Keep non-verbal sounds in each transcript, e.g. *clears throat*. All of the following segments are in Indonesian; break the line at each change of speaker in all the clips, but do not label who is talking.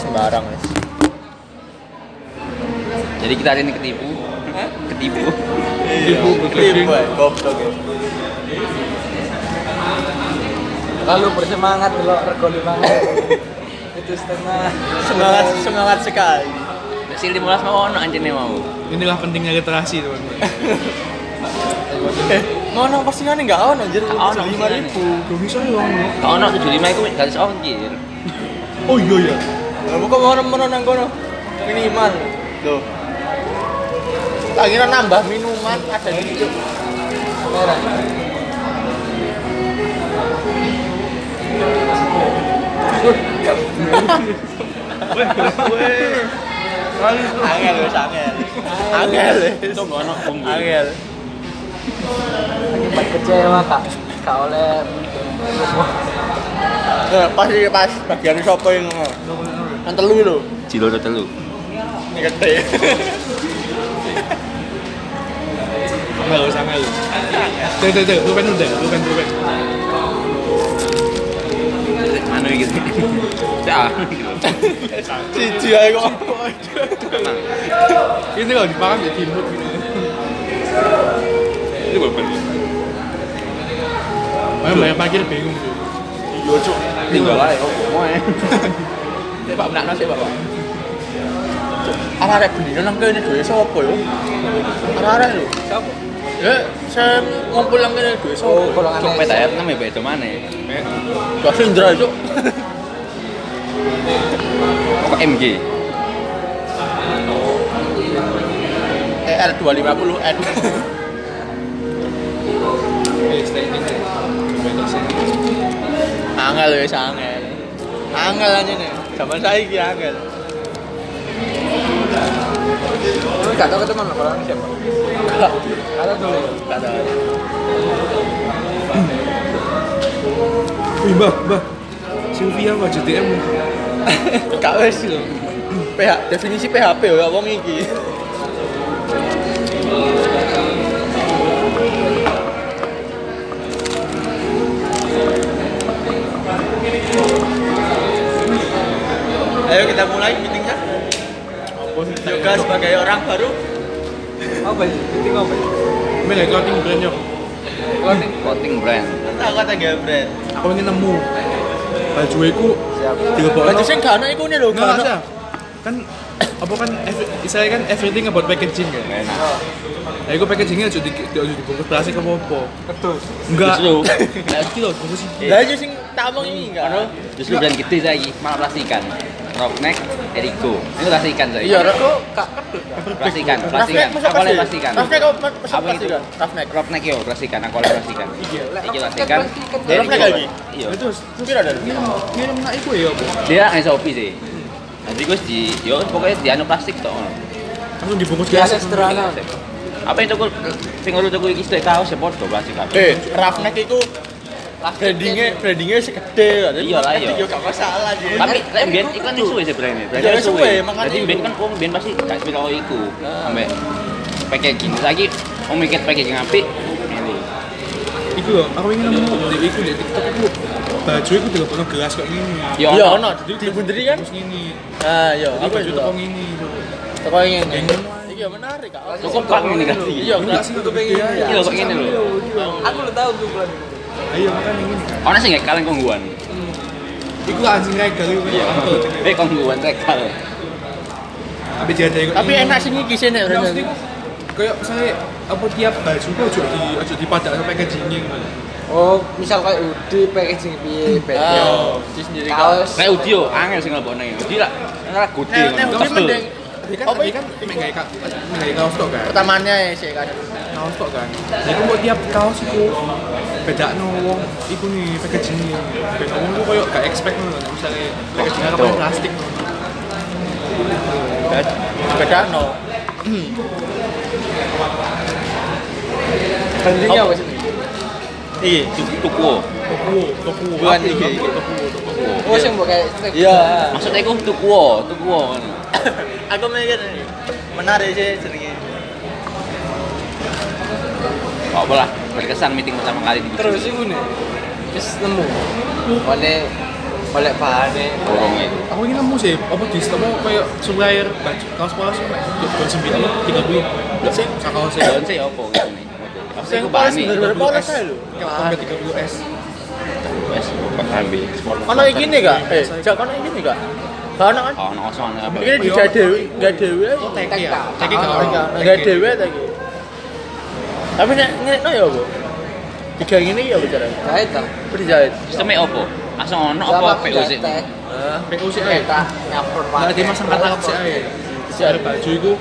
sembarang wis.
Jadi kita hari ini ketipu. Ketipu.
Ibu ibu goblok ya.
Lalu bersemangat dulu rego lima itu setengah
Semangat semangat sekali.
Si 15 mau ono anjene mau.
Inilah pentingnya literasi teman-teman.
Eh, mau nang postingan enggak ono anjir.
Ono
lima ribu.
Gak bisa ya
Kau ono 75 iku garis ongkir.
Oh iya ya.
Kamu kok mau mau nang kono? Minimal. Loh. Tak kira nambah minuman ada di situ.
merah.
Angel wis angel. Angel.
Itu ono.
Angel.
Akibat kecewa kak kak oleh
Nah, pas pas bagian sopo yang ngono. Yang telu lho.
Cilo telu.
Ini gede.
Angel wis angel. Tuh tuh tuh, pulpen udah, pulpen pulpen.
Anu iki. Ya.
Siji ae kok.
Ini kalau dimakan ya timut gitu.
Itu pulpen.
Makanya banyak parkir bingung tuh.
Yo cuk.
Tinggal ae kok mau Saya Pak benakno sih Bapak.
Arek bendino nang kene dhewe sapa yo? Lho. Ya, saya ngumpul nang kene dhewe
Oh,
sapa?
golongan
Cok PTR namanya beda mana?
Gak Indra cuk.
Kok MG?
250N.
Stay ini deh.
Angel wis angel. Angel aja nih. Zaman saiki angel.
Lu gak tau ketemu lo golongan siapa? Ada dulu.
Gak tahu.
Wih, Mbah, Mbah. Sylvia Mbah JTM. *laughs*
Gak wis lho. PH definisi PHP ya wong iki. Ayo kita mulai meetingnya. Yoga sebagai orang baru.
Apa sih? Itu apa?
Kayak clothing brand yo.
Clothing.
Clothing brand.
Aku kata gak brand.
Aku ini nemu baju
Siap.
tiga
Baju sing gak ono iku nih lho,
Enggak
gak ono.
ada. Kan apa kan saya kan everything about packaging kan.
Enak.
Nah, packagingnya aja di, di, aja dibungkus plastik apa apa.
Ketus.
Enggak.
Justru.
Nah, iki loh, bungkus iki.
Lah itu sing tak omong ini enggak.
Justru brand gede saya malah plastikan. Rockneck, Erigo. Ini plastikan saya.
Iya.
Kok kak kedut?
Plastikan,
Rafnek
plastikan.
masa
Aku oleh Apa itu?
plastikan. Rafnek.
Rockneck yo, plastikan. Aku oleh plastikan.
Iya, lek
Iki
Rockneck.
Erigo.
Rockneck lagi?
Iya.
Terus
Pira ada?
minum nak iku ya apa?
Dia Shopee sih. Nanti gue di, yo pokoknya di anu plastik toh.
Langsung dibungkus plastik.
sederhana.
Apa yang tuh sing lu iki stek kaos ya podo plastik.
Eh, Rafnek itu brandingnya brandingnya segede kan.
Iya lah, iya.
Yo gak masalah sih.
Tapi lek mbiyen iklan iki suwe sih brandnya.
Iya,
Brandnya
suwe,
Jadi mbiyen
itu.
kan wong mbiyen pasti gak sepeda karo iku. Sampai packaging lagi wong mikir packaging apik. Ini.
Iku loh, aku ingin nemu di iku di TikTok iku baju iku tiga puluh gelas kok gini.
Yo
Iya,
ono.
ono. Di bunderi kan?
Terus gini.
Ah, iya.
Jadi
Aku
baju
juga.
gini.
Toko yang ini. Iya menarik kak.
Cukup pak ini kan.
Iya,
Enggak
enggak
sih untuk pengen ya.
Lho kok ngene lho.
Aku udah tahu tuh.
Ayo makan yang ini.
Ono sing gak kaleng kongguan.
Iku anjing regal iku.
Iya. Eh kongguan rekal.
Tapi jadi iku.
Tapi enak sih iki sih nek.
Ya, kayak misalnya apa tiap baju kok ojo di ojo dipadak sama packagingnya gitu.
Oh, misal kayak Udi packaging piye
di sendiri.
Kaos.
Kayak audio angel sing ngelebokne. Udi lah. Ora gede.
Nek. Udi mending
kan,
Apa
kan ka- mengai kaos tok kan.
pertamanya sih kan.
Kaos tok kan. Jadi kok tiap kaos iku bedakno wong iku nih packagingnya. Ben wong tuh koyo gak expect nek misalnya packagingnya apa
Betul.
plastik.
Beda no.
Bandingnya apa sih?
Iya.
Tuku.
Toku, toku.
Bukan
Apa
iki.
itu? Toku, toku.
Oh, sing mbok kayak strip.
Iya.
Maksudnya iku tuku, tuku ngono. *coughs*
Aku mikir ini menarik sih jenenge.
Kok apa lah berkesan meeting pertama kali di
Terus iku nih. Wis nemu. Wane Golek bahane.
Borong itu.
Aku ingin nemu sih, apa di apa kayak supplier baju kaos polos jual sembilan tiga puluh. Sih, kaos sih.
Daun sih opo gitu nih. Apa sih
Yang
aku bani?
bener-bener polos aja.
Sampai tiga puluh s.
Wes, kok ambil.
Ono iki nih gak? Eh, jak ono iki nih gak? Gak ono kan?
Oh, no kosong apa?
Ini dijak dewi, gak dewi.
Teki ya, teki
Oh,
kalau
Gak dewi ta iki. Tapi nek ngene ya apa? Tiga ini ya bicara.
Jahit ta.
Apa dijahit?
Sistemnya opo? Langsung ono apa?
PO sih aja.
Kita nyaprot
Nah, di masang katalog sih aja.
Bisa
Ada baju itu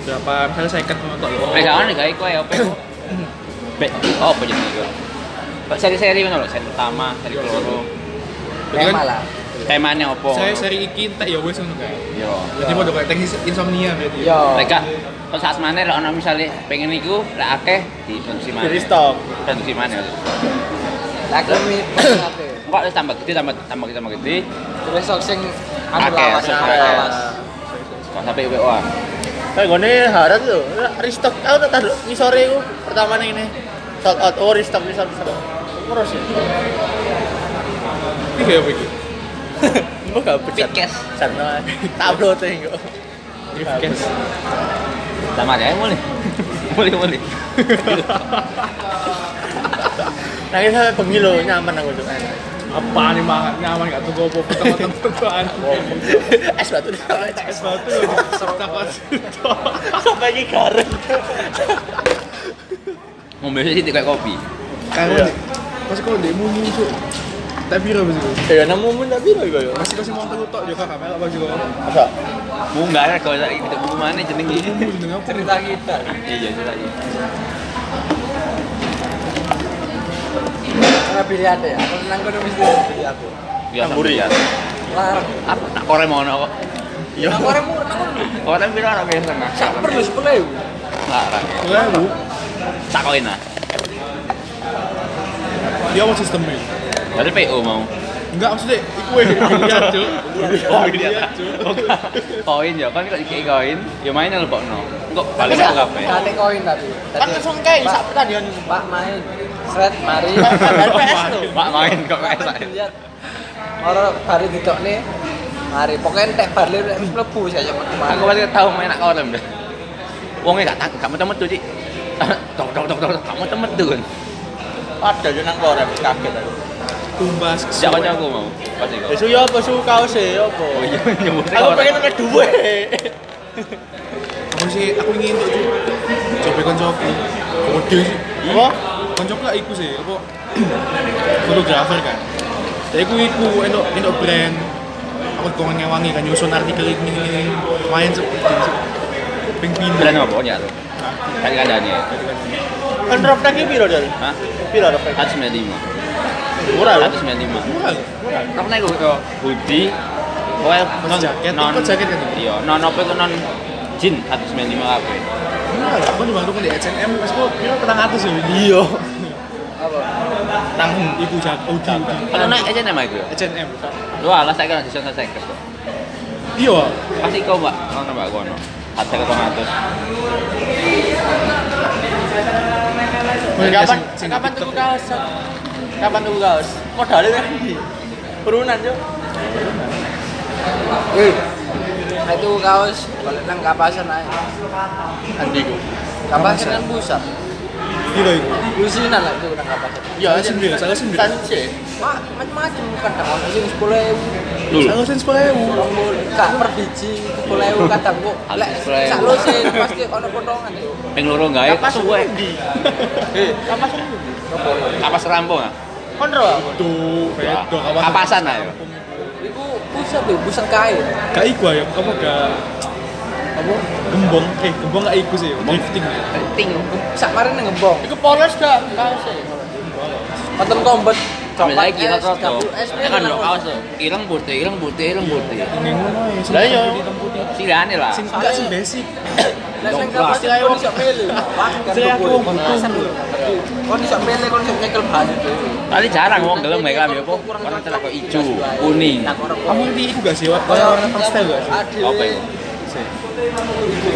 berapa misalnya saya ikat nonton
Eh, gak ono iku ya opo? Be, oh apa jenenge iku? Seri-seri ngono lho, seri pertama, seri keloro.
Tema lah.
Temanya opo?
Saya seri iki entek ya wes ngono kae.
Yo.
Jadi mau kayak teknis insomnia berarti.
Yo.
Mereka kok saat mana lah ono misalnya pengen iku lah akeh di produksi mana?
Jadi stok.
Produksi mana?
Lagi.
Enggak wis tambah gede tambah tambah gede tambah gede.
Terus sok sing anu
Akeh,
lawas,
sok
anu
akeh.
lawas.
Kok sampai WO.
Kayak gini harat lho. Restock aku tak taruh ngisore iku pertama nih ini. Sold out. Oh, restock restock restock. Terus ya.
Ini kayak begitu.
Mbok gak pecat.
Pitkes.
Santai. Tak upload kok.
Gift
Sama aja mulai. Mulai mulai.
Nah, kita lho, nyaman aku tuh.
Apa nih mah nyaman gak tuh gopo teman-teman.
Es batu sana.
Es batu takut.
Sampai iki garing.
Ngombe sih kayak kopi.
Kalau pas kau demo muncul. Tak biro baju.
Ya nemu mun tak iku yo.
Masih kasih mau tok juga kamera baju kau.
Masa?
Munggah ya kalau lagi kita buku mana jenenge.
Cerita kita.
Iya ceritanya.
Karena biliar deh. Aku nang kono mesti beli aku.
Ya
Amburi.
ya.
Larang.
Apa nak korek mau kok?
Iya.
Nang orang murah nang kono.
Korek piro ora biasa nak.
Sak perlu 10.000.
Larang.
Lah bu,
Tak koin lah.
dia mau sistemnya.
Dari PO mau.
Enggak maksudnya, iku eh lihat cuy.
Oh, iya. *laughs* Koin ya, kan kok dikei koin, ya mainnya lebokno. Kok balik ke kabeh.
Kate koin tapi.
Kan langsung kayak sak pertandingan.
Pak main. Sret mari.
Dari PS lho.
Pak main kok kayak saya.
Lihat. Orang baru didok nih. Mari pokoknya entek bar lek mlebu saya ke mana.
Aku masih tahu main nak korem dah. Wongnya gak tak, gak metu-metu sih. *laughs* Tok tok tok tok, gak metu-metu kan.
Ada yo nang korem kaget aku.
Tumbas.
Kanca aku mau. Pas iku.
Besok yo apa su kaos e apa?
Oh iya, nyebut
Aku pengen ada duwe.
Aku sih, aku ingin untuk. Coba koncoku. Kode sih.
Apa?
Koncoku lah iku sih, apa? *clears throat* Fotografer kan. Jadi aku iku endok endok brand. Aku kau ngewangi kan nyusun artikel ini ini main seperti itu. Ping pindah.
Bulan apa ya? Kan kadane.
Kan drop lagi piro dal?
Hah?
Piro drop lagi?
195.
Murah lho.
195.
Murah loh.
Aku naik ke hoodie. Pokoknya
Mas jaket, ikut jaket kan?
Iya, non apa itu non jin 195 kabeh.
Murah lah. Aku cuma tuh di H&M, mas kok kira petang atas ya.
Iya.
Apa?
Nang iku jaket, Audi.
Kalau naik aja nama itu.
H&M.
Lu alas saya kan diskon saya kok.
Iya.
Pasti kau mbak, kau mbak kono. Harga ke atas.
Kapan kapan tuku kaos? Kapan tuku kaos? Modalnya kan di Perunan yo.
Wih. Itu kaos balik nang kapasan ae.
Andi ku.
Kapasan kan pusat.
Gila iku.
Lusinan lah itu nang kapasan.
Ya,
Salah sendiri, salah sendiri.
Sanse.
Wah, macam-macam kan tak ono sing 10.000.
Dulu.
Salah sen sepuluh
puluh, Kak per biji 10.000 kadang kok lek
Sepuluh
sak lusin pasti ono potongan.
Ping loro gawe suwe.
di. Eh, kapas di.
Kapas rampung ah.
Konro
kayak tuh kawasan.
Kapasan ayo.
Iku pusat tuh, pusat kain.
Gak iku ya, kamu gak apa gembong eh gembong gak iku sih drifting ya
Ting.
Sak mari nang ngembong.
Iku polos gak kaos e?
Konten kombet.
Sampai lagi tuh.
WS,
Kan lo kaos tuh. Ireng putih, ireng putih, ireng putih.
ini ngono ya
Lah iya.
hitam putih
Silane lah.
sing enggak sing basic
Lah sing kapas kon iso milih. Wah, kan
Saya aku.
Kon kon iso nyekel bahan itu.
Tadi jarang wong gelem mereka ambil apa? Warna celak kok ijo, kuning.
kamu ngerti iku gak sih warna warna pastel gak sih
Apa itu?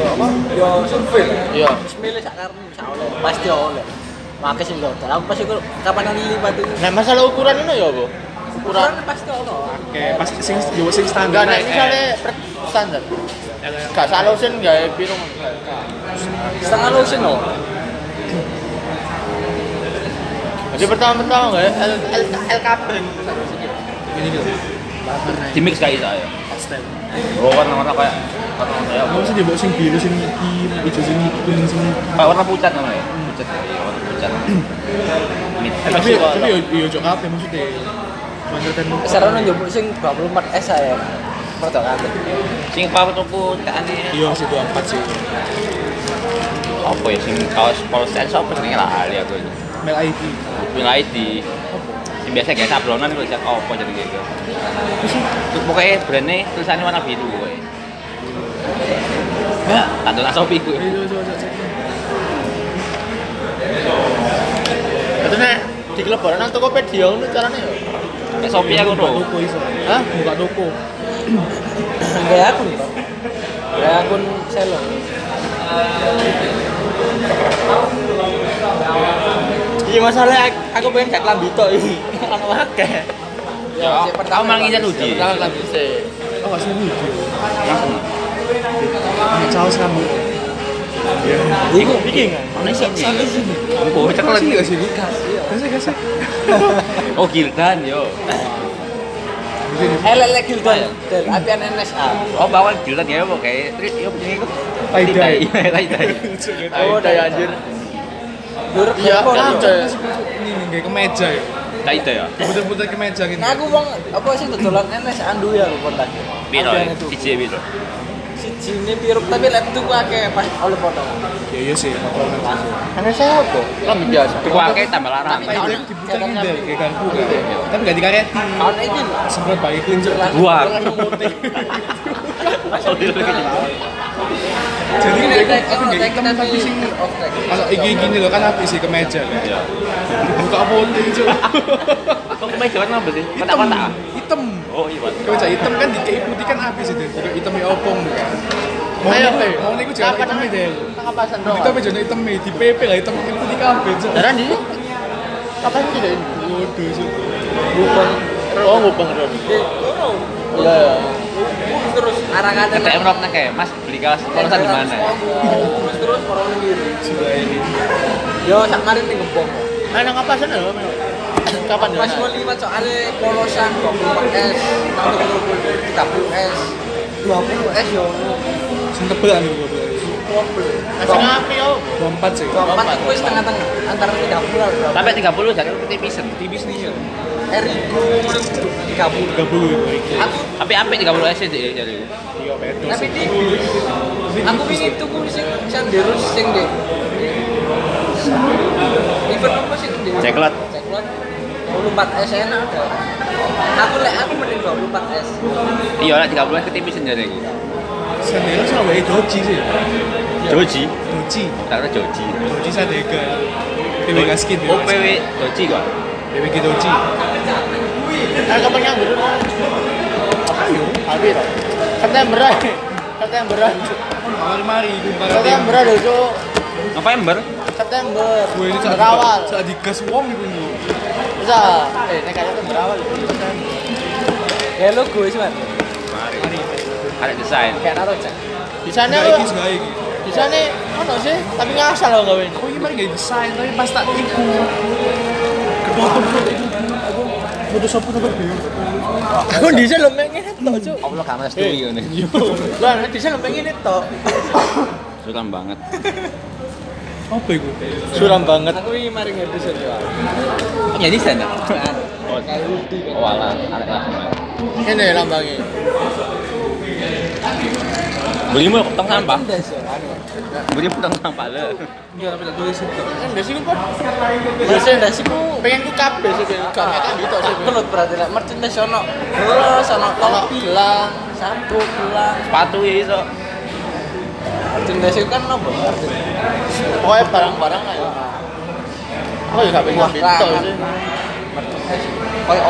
apa? Yo survei.
Iya.
Sak karep sak oleh. Pasti oleh. Makanya sih lho. Aku pasti kok kapan nang lipat itu.
Nah, masalah ukuran ini ya apa? ukuran
pasti ono.
Oke, pas sing yo sing
enggak
standar.
nek misalnya per standar gak salusin gawe pirung
Setengah lotion loh.
jadi pertama-pertama gawe L L LKB
Ini gitu.
Di mix kayak itu ya.
Pastel.
Oh warna-warna kayak warna kayak
Mau sih dibawa sing biru sing iki, hijau sing kuning sing
kayak warna pucat namanya. ya? Pucat ya, warna pucat. *clears throat*
Eh, tapi tapi yo yo jok kabeh maksudnya.
Sekarang njupuk sing 24 S saya. Foto kabeh.
Sing apa tuku tekane?
Iya sih 24 sih.
Apa ya sing kaos Paul Stanley apa jenenge lah ali aku.
Mel ID.
Di Sing biasa kayak sablonan kalau cek apa jadi gitu. Pokoknya brandnya tulisannya warna biru pokoknya. Ya, tak tahu Shopee gue.
Itu nek di kelebaran nang Tokopedia ngono carane yo
Kayak Shopee aku
Buka
tuh.
toko iso.
Hah?
Buka toko.
Kayak akun kok. Kayak akun selo.
Iya masalahnya aku- pengen gak lambi tok iki ono akeh
Ya,
si
kamu mang izin uji.
pertama lambi sih
Oh, gak sih lucu.
Langsung.
Caos kamu. Ya.
iku iki kan
Mana sih ini? Oh, cek lagi
gak sih? Kasih kasih. *laughs*
Oh, Gildan yo.
Eh lele gildan. Del apian NSA.
Oh, bawaan Gildan ya kok kayak trik yo punya itu.
Tai-dai.
Tai tai.
oh daya anjir iya
handphone.
ada
Ini nih kayak kemeja ya.
Tai tai ya.
Putar-putar kemeja gini.
Nah, aku wong apa sih dodolan NSA andu ya aku kontak.
Biro,
Apian itu.
siji biro.
Siji ini piruk tapi lek tuku akeh pas oleh foto.
Ya iya sih.
karena saya apa lambi biasa
Tuku akeh tambah larang.
Tapi
Tapi
tahun
dibuka gini deh, kayak garpu kan. Tapi gak dikareti.
tahun ini lho.
Semprot pakai kelinci.
Buar.
Jadi
Ini
aku
on
gak
tag
hitam tapi sing kalau iki gini loh kan api sih kemeja kan.
Iya.
Buka foto itu. *laughs*
Kok kemeja warna apa sih? Kotak-kotak.
Hitam.
Oh, iya.
Kemeja hitam kan dikei putih kan api sih. Jadi hitam ya opong kan. Mau
Ayo,
niku jangan
Kapan
hitam deh.
kapasan dong
Kita meja hitam di PP lah hitam putih kabeh. Cuk.
Daran di kapan sih deh
Waduh, Cuk.
ngubeng oh terus iya iya
terus. Arah ada
emrok nah, kayak mas beli kaos polosan di mana?
Terus terus orang sendiri
juga ini
yo sak marit ning gembong
nang apa sana lho kapan ya
mas mau lima soalnya polosan 24 s nang 30 s. 20 s yo.
Sing tebelan
20 Api yo.
24 sih.
24 itu tengah-tengah antara 30
Sampai 30 jangan putih pisen.
Tipis nih ya.
Ergo 30.
30.
Tapi apik 30 SD jadi.
Iya, betul.
Tapi di aku wingi tuku sing Sanderos sing deh. Event apa sih? di?
Ceklat,
ceklat. 24 S enak ada. Aku lek aku mending 24 S.
Iya, lek 30 S ketipis jare.
Sendiri doji sih. Doji.
Tak ada.
Doji skin.
Oh, PW kok.
Doji.
Nah?
Ayo.
Loh. September aja. September aja.
Mari-mari.
September aja, Cuk.
November.
September.
Gue ini saat
Berawal.
saat digas wong iku.
Bisa. Eh, nek kayaknya tuh berawal.
Ya lo gue sih.
Ada desain.
Kayak naruh cek.
Di sana lo,
iki iki.
di sana ono sih, tapi ngasal lo gawe ini.
Oh ini mari desain tapi pas tak iku. Kepotong foto sopo tuh bingung.
Aku di sana lo pengen itu, Cuk.
Allah gak mas studio nih.
Lah, di sana lo pengen itu.
Suram banget.
Apa iku?
Suram banget.
Aku ini mari ngedesain ya.
Oh, jadi sana. Oh,
Kayak kan.
oh alah, ada kelas.
Ini lambangnya.
Beli mau potong sampah. Beli potong sampah le.
Enggak tapi tak tulis itu.
Kan dasi ku kan. Merchandise ku pengen ku kabeh sih, pengen kabeh kan gitu sih.
Kelut berarti lah merchandise ono. Terus ono topi,
gelang,
sabuk, gelang.
Sepatu ya iso.
Merchandise itu kan apa?
pokoknya barang-barang aja. Oh ya gak pengen
Wah,
gitu sih.
Merchandise. Kayak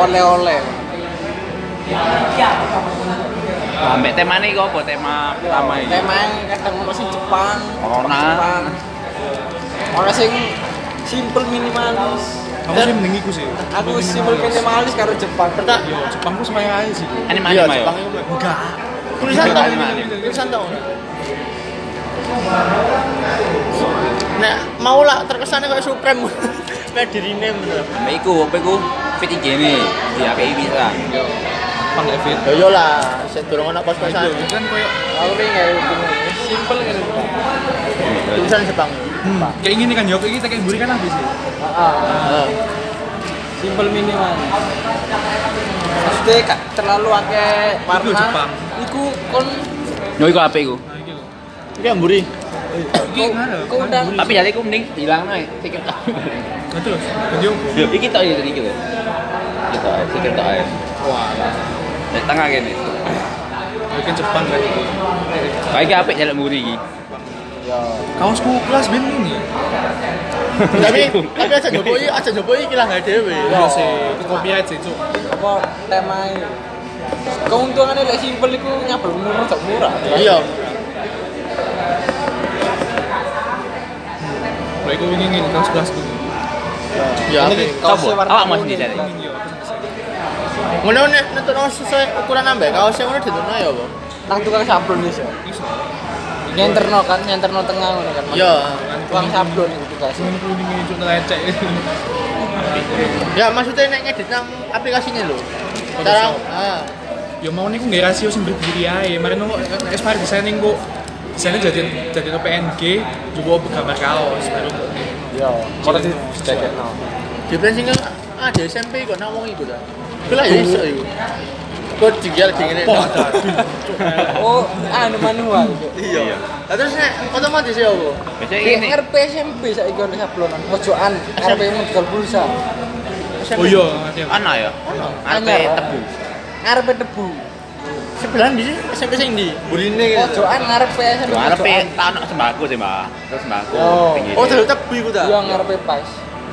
oleh-oleh.
Ambek tema nih kok tema pertama ini?
Tema yang kadang ono sing Jepang,
Corona.
Jepang. Ono sing simple minimalis.
Aku sih mending iku sih.
Aku simpel minimalis karo Jepang.
Yo, Jepang ku semuanya aja sih.
Anime
iya,
anime yo.
Jepang itu
Enggak.
tulisan tau tulisan tau Nek mau lah terkesannya kayak Supreme *laughs* kayak di rename bener.
Mbak iku, apa iku? Fit IG nih, di API
Jepang gak fit.
Ya yo lah, saya dorong anak kos-kosan.
Kan koyo
Aku nggak simpel kan.
Tulisan Jepang.
hmm, kayak gini kan yo, kayak kita kayak buri kan habis sih.
Heeh.
Simpel minimal. Maksudnya gak terlalu akeh warna.
Jepang.
Iku kon
Yo iku apa iku?
Nah, iki.
Iki buri.
Iki ngene.
kau undang
Tapi jadi aku mending hilang nih, sikit tok.
Nah, terus.
Yo, iki tok ya iki lho. Gitu sikit tok aja.
wah,
Dari tengah gini.
mungkin Jepang kan.
Kayak iki apik jalan muri iki.
Kaosku kelas ben ini.
tapi tapi aja jopo iki aja jopo iki lah dhewe.
Iya sih, kopi aja, Cuk.
apa temanya keuntungannya lek simpel iku nyabel murah tak murah
Iya.
Kalau iku wingi ngene kelasku.
Ya.
Awak mau
kuning.
sendiri cari.
Wingi yo.
Ngono nek nentukno sesuai ukuran nambah kaosnya ngono ditentuno ya apa?
nang tukang sablon iso
Iso.
nyenterno kan nyenterno tengah ngono kan
Iya.
tukang sablon itu tugas
Kuning cuk lecek.
Ya maksudnya nek ngedit nang aplikasinya lho. Cara ah.
Ya mau niku nggak rasio sing berdiri ae. Mari nunggu Aspire designing kok. Desainnya jadi jadi no PNG, juga gambar kaos baru.
iya mau di jaket no
Di sing ada SMP kok nang wong iku ta. Iku lah ya iso iku. Kok digial dingene.
oh anu manual
Iya. Lah terus nek otomatis ya
di
ini.
RP SMP saiki ono sablonan pojokan RP mu jual pulsa
Oh iya.
Ana ya?
Ono.
Anyar.
tebu.
RP tebu
Sebelahan di sini SMP sing di burine
pojokan RP SMP
Yo
pojokan.
tak ono sembako sih, Mbak. Terus sembako
Oh.
pinggir.
Oh, terus tebu iku ta.
iya RP pas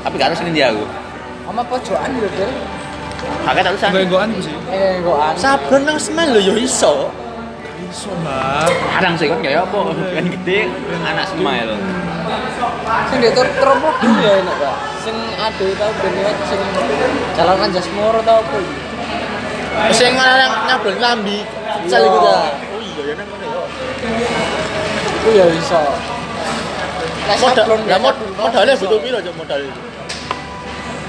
Tapi gak harus ini dia aku.
sama pojokan lho Del
Kakek tak usah.
Gue-goan ku sih.
eh kok anu
Sablon nang semen lho yo iso.
Iso, Mbak.
Kadang sih kan kayak apa? Kan gede, anak ya lo.
sing di ter teropok dulu ya enak pak sing ada tau ben lewat sing jalan anjas moro tau apa?
Sing mana yang nyablon lambi. Sal iku ta. Oh iya ya nang ngono ya.
itu ya bisa Nek
Modal, ya modalnya butuh piro aja modal itu?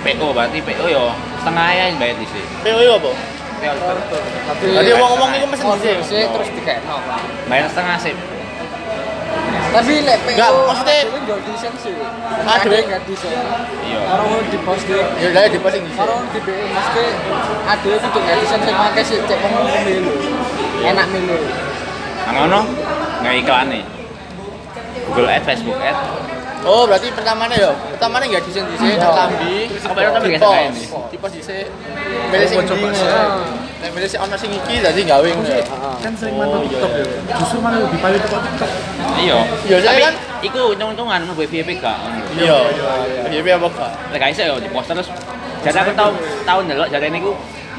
PO berarti PO yo setengah ya yang bayar di sini.
PO itu apa?
Tapi
Tadi ngomong-ngomong itu mesen
order
dhisik.
sih terus dikekno
bayar setengah sih.
tapi lek PO
Enggak, maksudnya-
itu nggak desain sih
Ah,
ada
duit.
nggak desain
Iya.
orang di posting
Ya udah di di sini.
orang di BO mesti ada itu tuh nggak desain sing pakai sih cek ngomong enak milu
Nang ngono nggak iklan nih. Google Ads, Facebook Ads.
Oh, berarti pertamanya ya. Pertamanya enggak desain desain
Iya.
lambi.
Aku baru tahu
di
biasa kayak
post.
ini.
Di post dhisik. Milih sing
Oh, coba.
Nek milih sing ono sing iki dadi gawe ngono ya.
Kan sering mantap TikTok ya. Justru malah lebih paling TikTok TikTok.
Iya.
Iya, saya
Tapi
kan-
iku untung-untungan mau FYP gak.
Iya. Iya, iya apa gak?
Lek gak iso yo di poster terus. Jadi aku tau tau ndelok jadi niku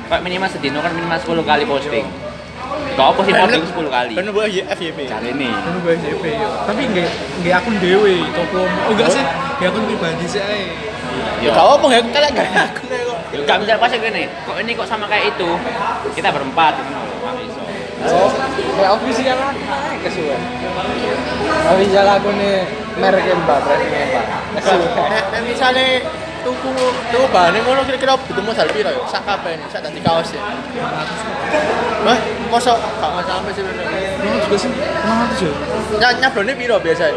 kayak minimal sedino kan minimal 10 kali posting. Kok apa sih posting 10 kali?
Kan buat FYP.
Cari ini.
Kan gue SMP ya. Tapi nggak nggak akun dewe toko. Oh enggak sih, nggak akun pribadi sih ae.
Yo.
Kau apa enggak kalian gak aku nek kok.
Yo, Gak bisa pas gini. Kok ini kok sama kayak itu? Kita berempat gitu. Gak bisa.
oh nek official kan naik kesuwen official aku nih merek mbak mbak kesuwen
misale tuku tuku bahan ngono kira-kira butuh modal piro ya? Sak kabeh sak dadi kaos ya. Wah, mosok gak sampai sih bener.
Juga sih, emang aku sih.
Nya nyablone piro biasa?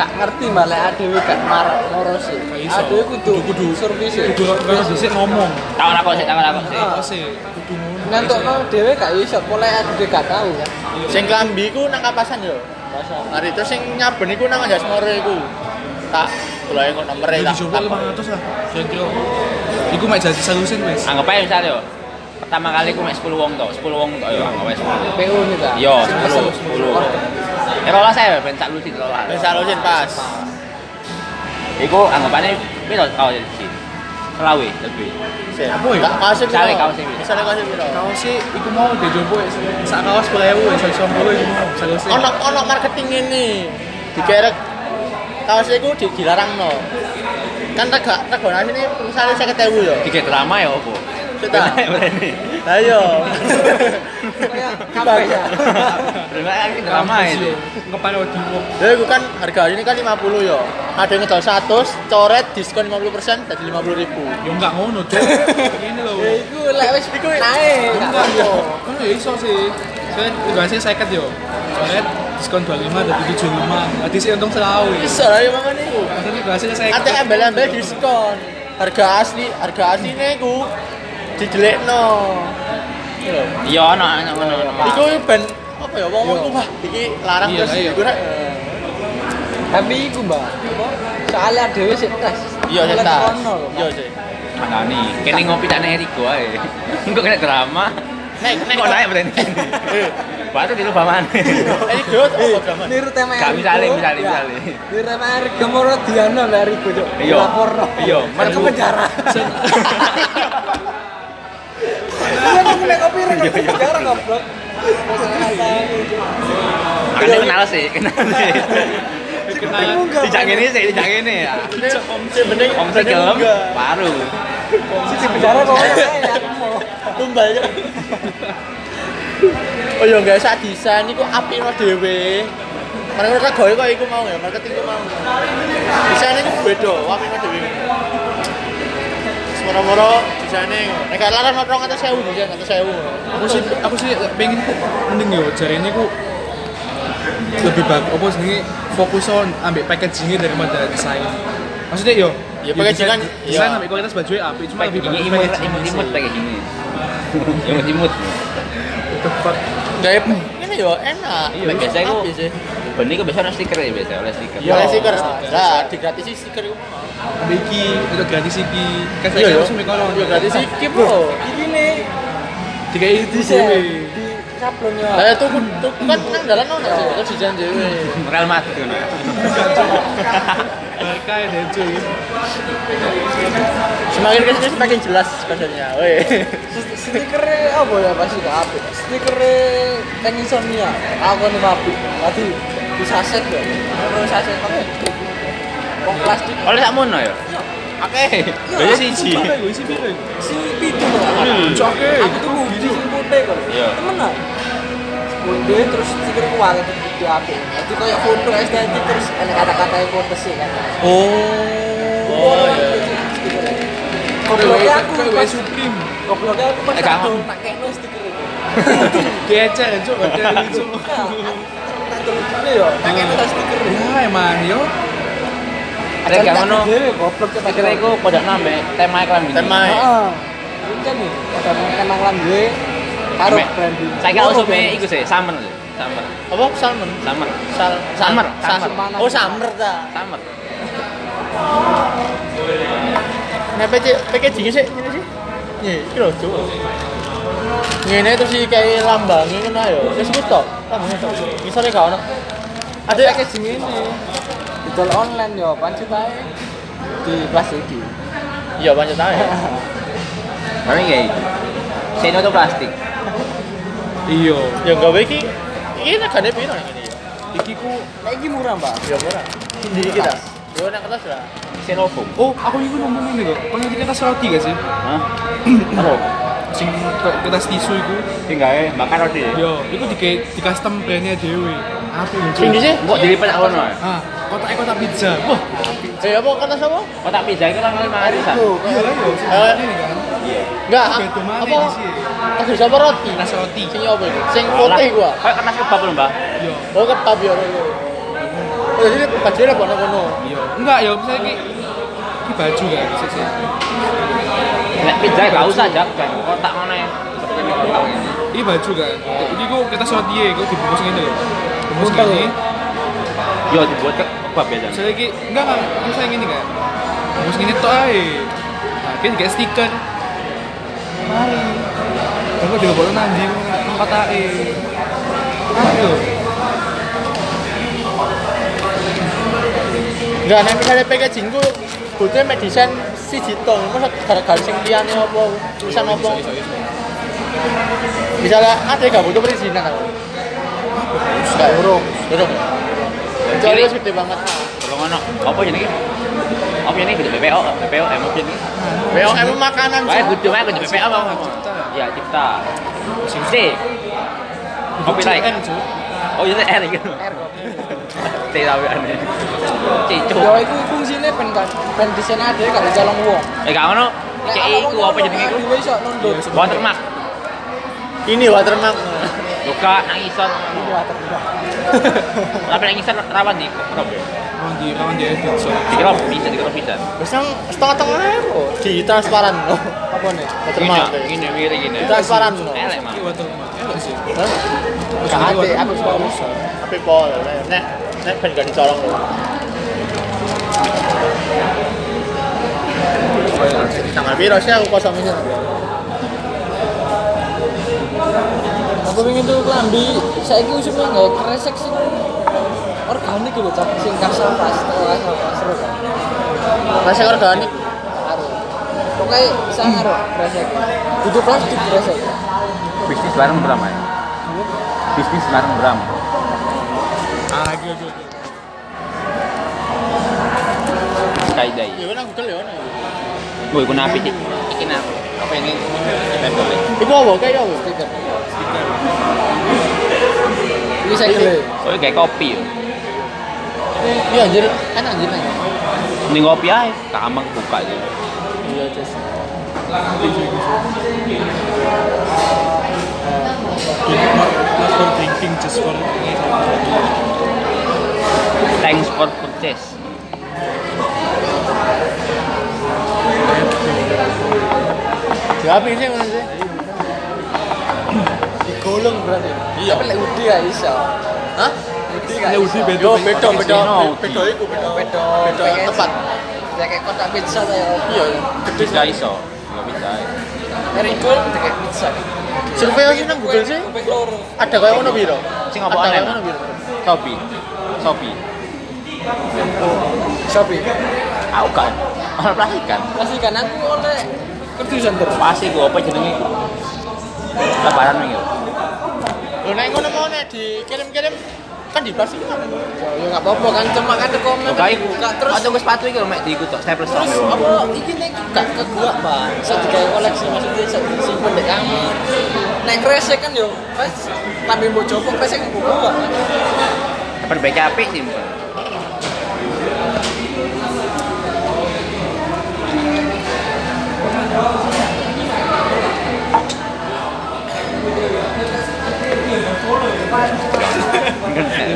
gak ngerti malah adewe gak marah moro sih adewe kudu kudu service
Kudu kalau bisa ngomong.
Tahu aku sih, tahu aku sih.
Oh sih, kudu ngono.
ngantukno dhewe gak iso mulai adewe gak tahu kan
Sing klambi iku nang kapasan yo. Mari terus sing nyaben iku nang Anjas Moro iku. Tak golek kok nomere
Ya
tak.
dicoba 500 lah. Kira-kira. Iku mek jadi salusin wes.
Anggap aja misalnya yo. Pertama kali aku mek 10 wong tok, 10 wong tok yo anggap aja 10.
PO nih ta
Yo,
Sing
10,
pesen.
10. Ya rolas saya ben sak lusin rolas.
Wis salusin pas.
Iku anggapannya piro kau jadi sini? Selawe lebih.
Sik.
Apa ya?
Ka- Kaos piro?
Misale kaos iki.
Misale kaos piro?
Kaos sih, iku mau dicoba sak kaos 10.000 wes, sak 10 iku mau.
Ono ono marketing ini. Dikerek kaos iku di dilarangno. kan rega rega nasi ini misalnya saya ketemu ya
Tiga drama ya opo?
Sudah.
Berani.
lah iya
Kayak kafe ya.
Kan drama itu.
Di
ya itu kan harga ini kan 50 ya ada yang ngedol 100 coret diskon 50% jadi 50 ribu
Ya enggak ngono, Cuk. *laughs* Ini loh.
Ya iku lek wis
Iku
naik.
Enggak yo. Kan ya iso sih. Saya biasanya seket yo. Soalnya diskon 25 dari 75. Tadi sih untung selawe.
bisa lah ya mangan itu
Tadi biasanya seket.
ada embel-embel diskon harga asli harga asli ini ku dijelekno Iya lho.
Iya ono ono. ono.
Iku ben apa ya wong iku wah iki larang
Iya,
terus
iya.
rek
Tapi iku, Mbak. Soalnya dhewe sik tes.
iya
lho, Mbak.
iya sih
Makani, kene ngopi tak Eriko ae. *laughs* Engko kena drama.
Nek nek
Kok naik berani. Batu di lupa mana?
ini growth apa drama
Niru tema
Gak, misale, misale,
Ya.
misale.
Niru tema Eriko moro Diana Mbak Eriko, Cuk.
Iya. Iya, merbu.
penjara. Iya, aku nek kopi rek ke penjara goblok.
Makanya kenal sih, kenal sih. Dijak gini sih, dijak gini ya.
si bening
Om sih gelem, baru.
Si di penjara kok ya aku mau.
ya oh iya enggak saat desain iku api no dhewe Mereka mereka gawe kok iku mau ya, marketing iku mau. Desainnya iku beda, api no dhewe. Moro-moro desainnya, nek gak larang notong atas sewu desain sewu.
aku sih aku sih pengen mending yo jari ini ku lebih bagus apa sih fokus on ambil packagingnya daripada desain maksudnya yo
Ya,
yo
packaging
desain-
kan,
desain
iya.
ambil kualitas baju api cuma lebih
Pakai
bagus
imut, imut, imut
sih.
pakai gini. Imut, imut.
Gaya ini yo enak.
Iya, biasa
sih.
Benih kok biasa ono stiker ya biasa, oleh stiker.
Iya.
Oleh stiker. Lah, digratisi stiker iku
iki itu gratis iki kan
Iya
saya ambil kolong
Yo gratis iki, Bro.
Iki nih
tiga itu
di
sih
di sablonnya.
Lah itu tuh kan nang dalan ono sih, terus desain dhewe.
Real Madrid ngono.
Barca ya *laughs* deh cuy
Semakin ke sini semakin jelas kodenya. Weh.
Stikernya apa ya pasti gak apik. Stikernya Tank Insomnia. Aku nih apik. Tadi di saset ya. Saset apa? Kok plastik.
Oleh sakmono ya? Oke. Biasa siji.
biru
Si pitu loh.
Hmm.
Aku tuh di sini putih kok.
Iya.
Temenan. Putih terus stiker kuat itu di apik. Jadi kayak foto estetik terus ada kata-kata yang foto sih kan.
Oh, iya.
Gobloknya aku
gue
pas
supreme
gobloknya aku pas
Eh, kamu.
kadung tak kekno stiker itu.
gecer cuy ada lucu
tak kekno stiker itu.
ya emang yo
Ada gak ngono.
Ya
iku padha nambah tema iklan gini.
Tema.
Heeh. Nih, ada emang lan gue karo branding.
Usume
branding.
iku sih, summer. Summer.
Apa salmon?
Summer.
Sal
Summer, summer.
Oh, summer ta.
Summer.
Nah, PC packaging sih ini sih. Nih, iki lho, Cuk. Ngene terus iki kayak lambangnya ngono ayo. Wis tok. Tok. Misale gak ono. Ada
packaging ini. Didol online yo, pancet ae. Di plastik iki.
Iya, pancet ae.
Tapi kayak iki. Seno plastik.
iyo
Ya gawe iki iki negane piro ngene?
iki ku
Nek iki murah, Mbak.
Ya murah. Di kita. Yo nek kertas lah.
Xenofoam.
oh aku itu ngomong ini kok kau ngerti kertas roti gak sih
Hah? Apa?
sing kertas tisu itu
Tinggal bakar roti.
yo itu di di custom brandnya dewi apa lucu
Sing di sih?
Kok dilipat ngono?
ah kotaknya kotak pizza wah
Eh apa kertas apa?
Kok tak pizza itu kan lima hari sa.
iya lah yo
Eh,
ini kan
Enggak,
Beda mana
apa?
di sini?
Kertas apa roti?
kertas roti
Sing apa iku? Sing putih gua.
Kayak kertas kebab lho, Mbak.
yo
Oh, kepap ya. Oh, jadi bajunya apa kono?
yo enggak yo misalnya ki ki baju kan sih
Nek pizza gak usah jak, kotak ngono ya. Ini kotak
baju kan ini kertas roti ya ku dibungkus ini loh bungkus
Buntel.
gini
Yo dibuat ke kebab ya, Jak.
misalnya ki enggak enggak misalnya gini kan bungkus gini tuh aja nah kan kayak stiker. Mari aku juga baru nanti kata eh ayo
Enggak, nek misalnya packaging ku butuhnya mek desain siji tong, masa gara-gara sing liyane apa, tulisan apa. Misalnya ada gak butuh perizinan aku. Enggak, urung, urung. Kecuali wis gede banget.
Kalau ngono, apa jenenge? Apa opini kudu BPO, BPO em opini.
BOM makanan.
Wae kudu wae kudu BPO mau. Ya, cipta. C. Kopi
Cuk.
Oh, iya R gitu.
R kok.
C tapi aneh. Cicu.
Yo iku fungsine ben kan ben desain ade gak dicolong wong.
Eh gak ngono. C iku apa jenenge iku? Watermark.
Ini watermark.
Luka nang isor.
Iya. *laughs*
Tapi nang isor rawan di crop ya.
Rawan di rawan di edit. So.
Dikira bisa, dikira bisa.
Wis nang setengah-tengah euro di transparan loh.
Apa nih?
Watermark.
Gini, gini, gini.
Di transparan loh.
Elek mah.
Watermark. Elok sih.
Hah?
Gak aku suka rusak.
Tapi pol, nek nek ben gak dicolong loh. Tanggal piro sih aku kosong ini?
Aku pengen tuh lambi, saya ini usupnya nggak kresek sih. Organik gitu, cak sing kasar pas, tau kasar pas seru kan.
Masih organik.
Aduh. Pokoknya sangar kresek. Butuh plastik kresek.
Bisnis bareng Bram ya. Bisnis bareng Bram.
Ah, oke.
Skydai.
Ya kan Google ya.
Gue iku napi sih. Iki napi. Apa ini? Tempel.
Iku apa kayak apa?
Stiker. Ini saya.
Oh, kayak kopi ya.
Iya anjir, kan anjir.
Ini kopi aja, kamang buka aja.
Iya, Ces.
Not for drinking, just for
Thanks for purchase.
Siapa mana sih?
Digolong berarti.
Iya.
Tapi lek udi gak iso.
Hah?
Udi gak
Nek udi beda.
Yo, beda, beda, beda iku, beda.
Beda,
Beda tempat.
Ya kayak kotak pizza kayak
Iya, gede
Bisa iso. Gak bisa.
Erikul kayak pizza.
Survei sih nang Google sih. Ada kayak ngono piro?
Sing apa
Ada
aneh? Shopee. Shopee.
Shopee.
Aku kan. Orang plastik kan.
Masih kan aku oleh kedusan terus.
Pasti gue apa jenenge? Lebaran nih.
Lho nek ngono mau nek dikirim-kirim kan di plastik kan.
Ya enggak apa-apa kan cuma kan komen
Oke,
buka terus
Atau gue sepatu iki lho mek diikut tok staples tok.
terus apa iki nek gak ke gua Pak. Saya digawe koleksi maksudnya saya simpen di kamar. Nek kresek kan yo pas tapi mbok jopo kresek buka.
Kapan baca apik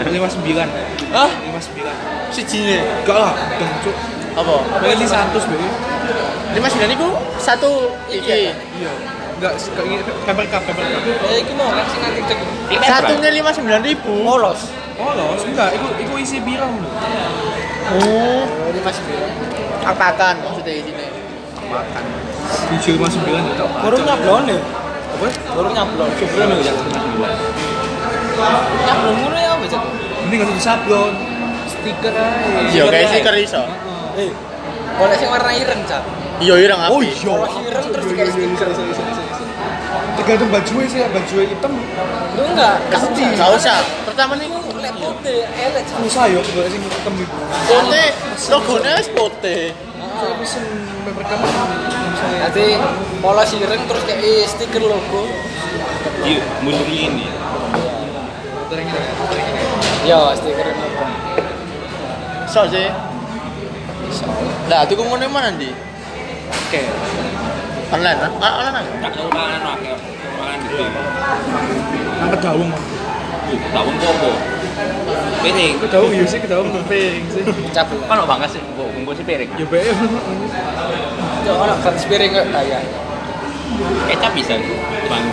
lima sembilan.
Hah?
Lima sembilan.
Sijine.
Enggak lah, dong cuk.
Apa?
Beli satu be.
59 iku satu iki.
Iya. Enggak, enggak ini paper cup, paper cup.
Ya iki mau?
Satunya 59 ribu.
Polos.
Loh, enggak, itu itu isi bira lho.
Oh,
Oh, ini masih bilang.
apakan maksudnya di sini?
Makan. Tujuh lima sembilan itu.
Baru nyablon ya?
Apa?
Baru nyablon.
Nih ya.
Nyablon ngono ya wis.
Ini nggak usah sablon.
Stiker aja.
Iya, kayak stiker iso.
Eh, boleh sing warna ireng, Cak.
Iya, ireng api.
Oh iya.
Ireng terus dikasih stiker.
Tergantung baju sih, baju hitam.
Lu enggak?
Pasti. Enggak usah. Pertama nih
Lek putih, elek, Cak.
Susah yo, gue sing hitam itu.
putih, logonya wis putih.
Saya pesen paper cup.
Nanti polos ireng terus kayak stiker logo.
Iya, mundur ini.
Terengin ya, terengin ya.
Ya, stiker logo.
So sih. Lah, tuku ngono mana ndi?
Oke.
Online, kan? Ah, online. kan?
Tak tahu mangan akeh. Mangan di sini.
Nang kedawung.
Tahun kopo. Piring.
Kedawung iya sih, kedawung piring sih.
Cabut.
Kan bangga sih, gua bungkus sih piring.
Ya bae.
Yo, ana gratis piring kok daya.
Kecap bisa. Bang.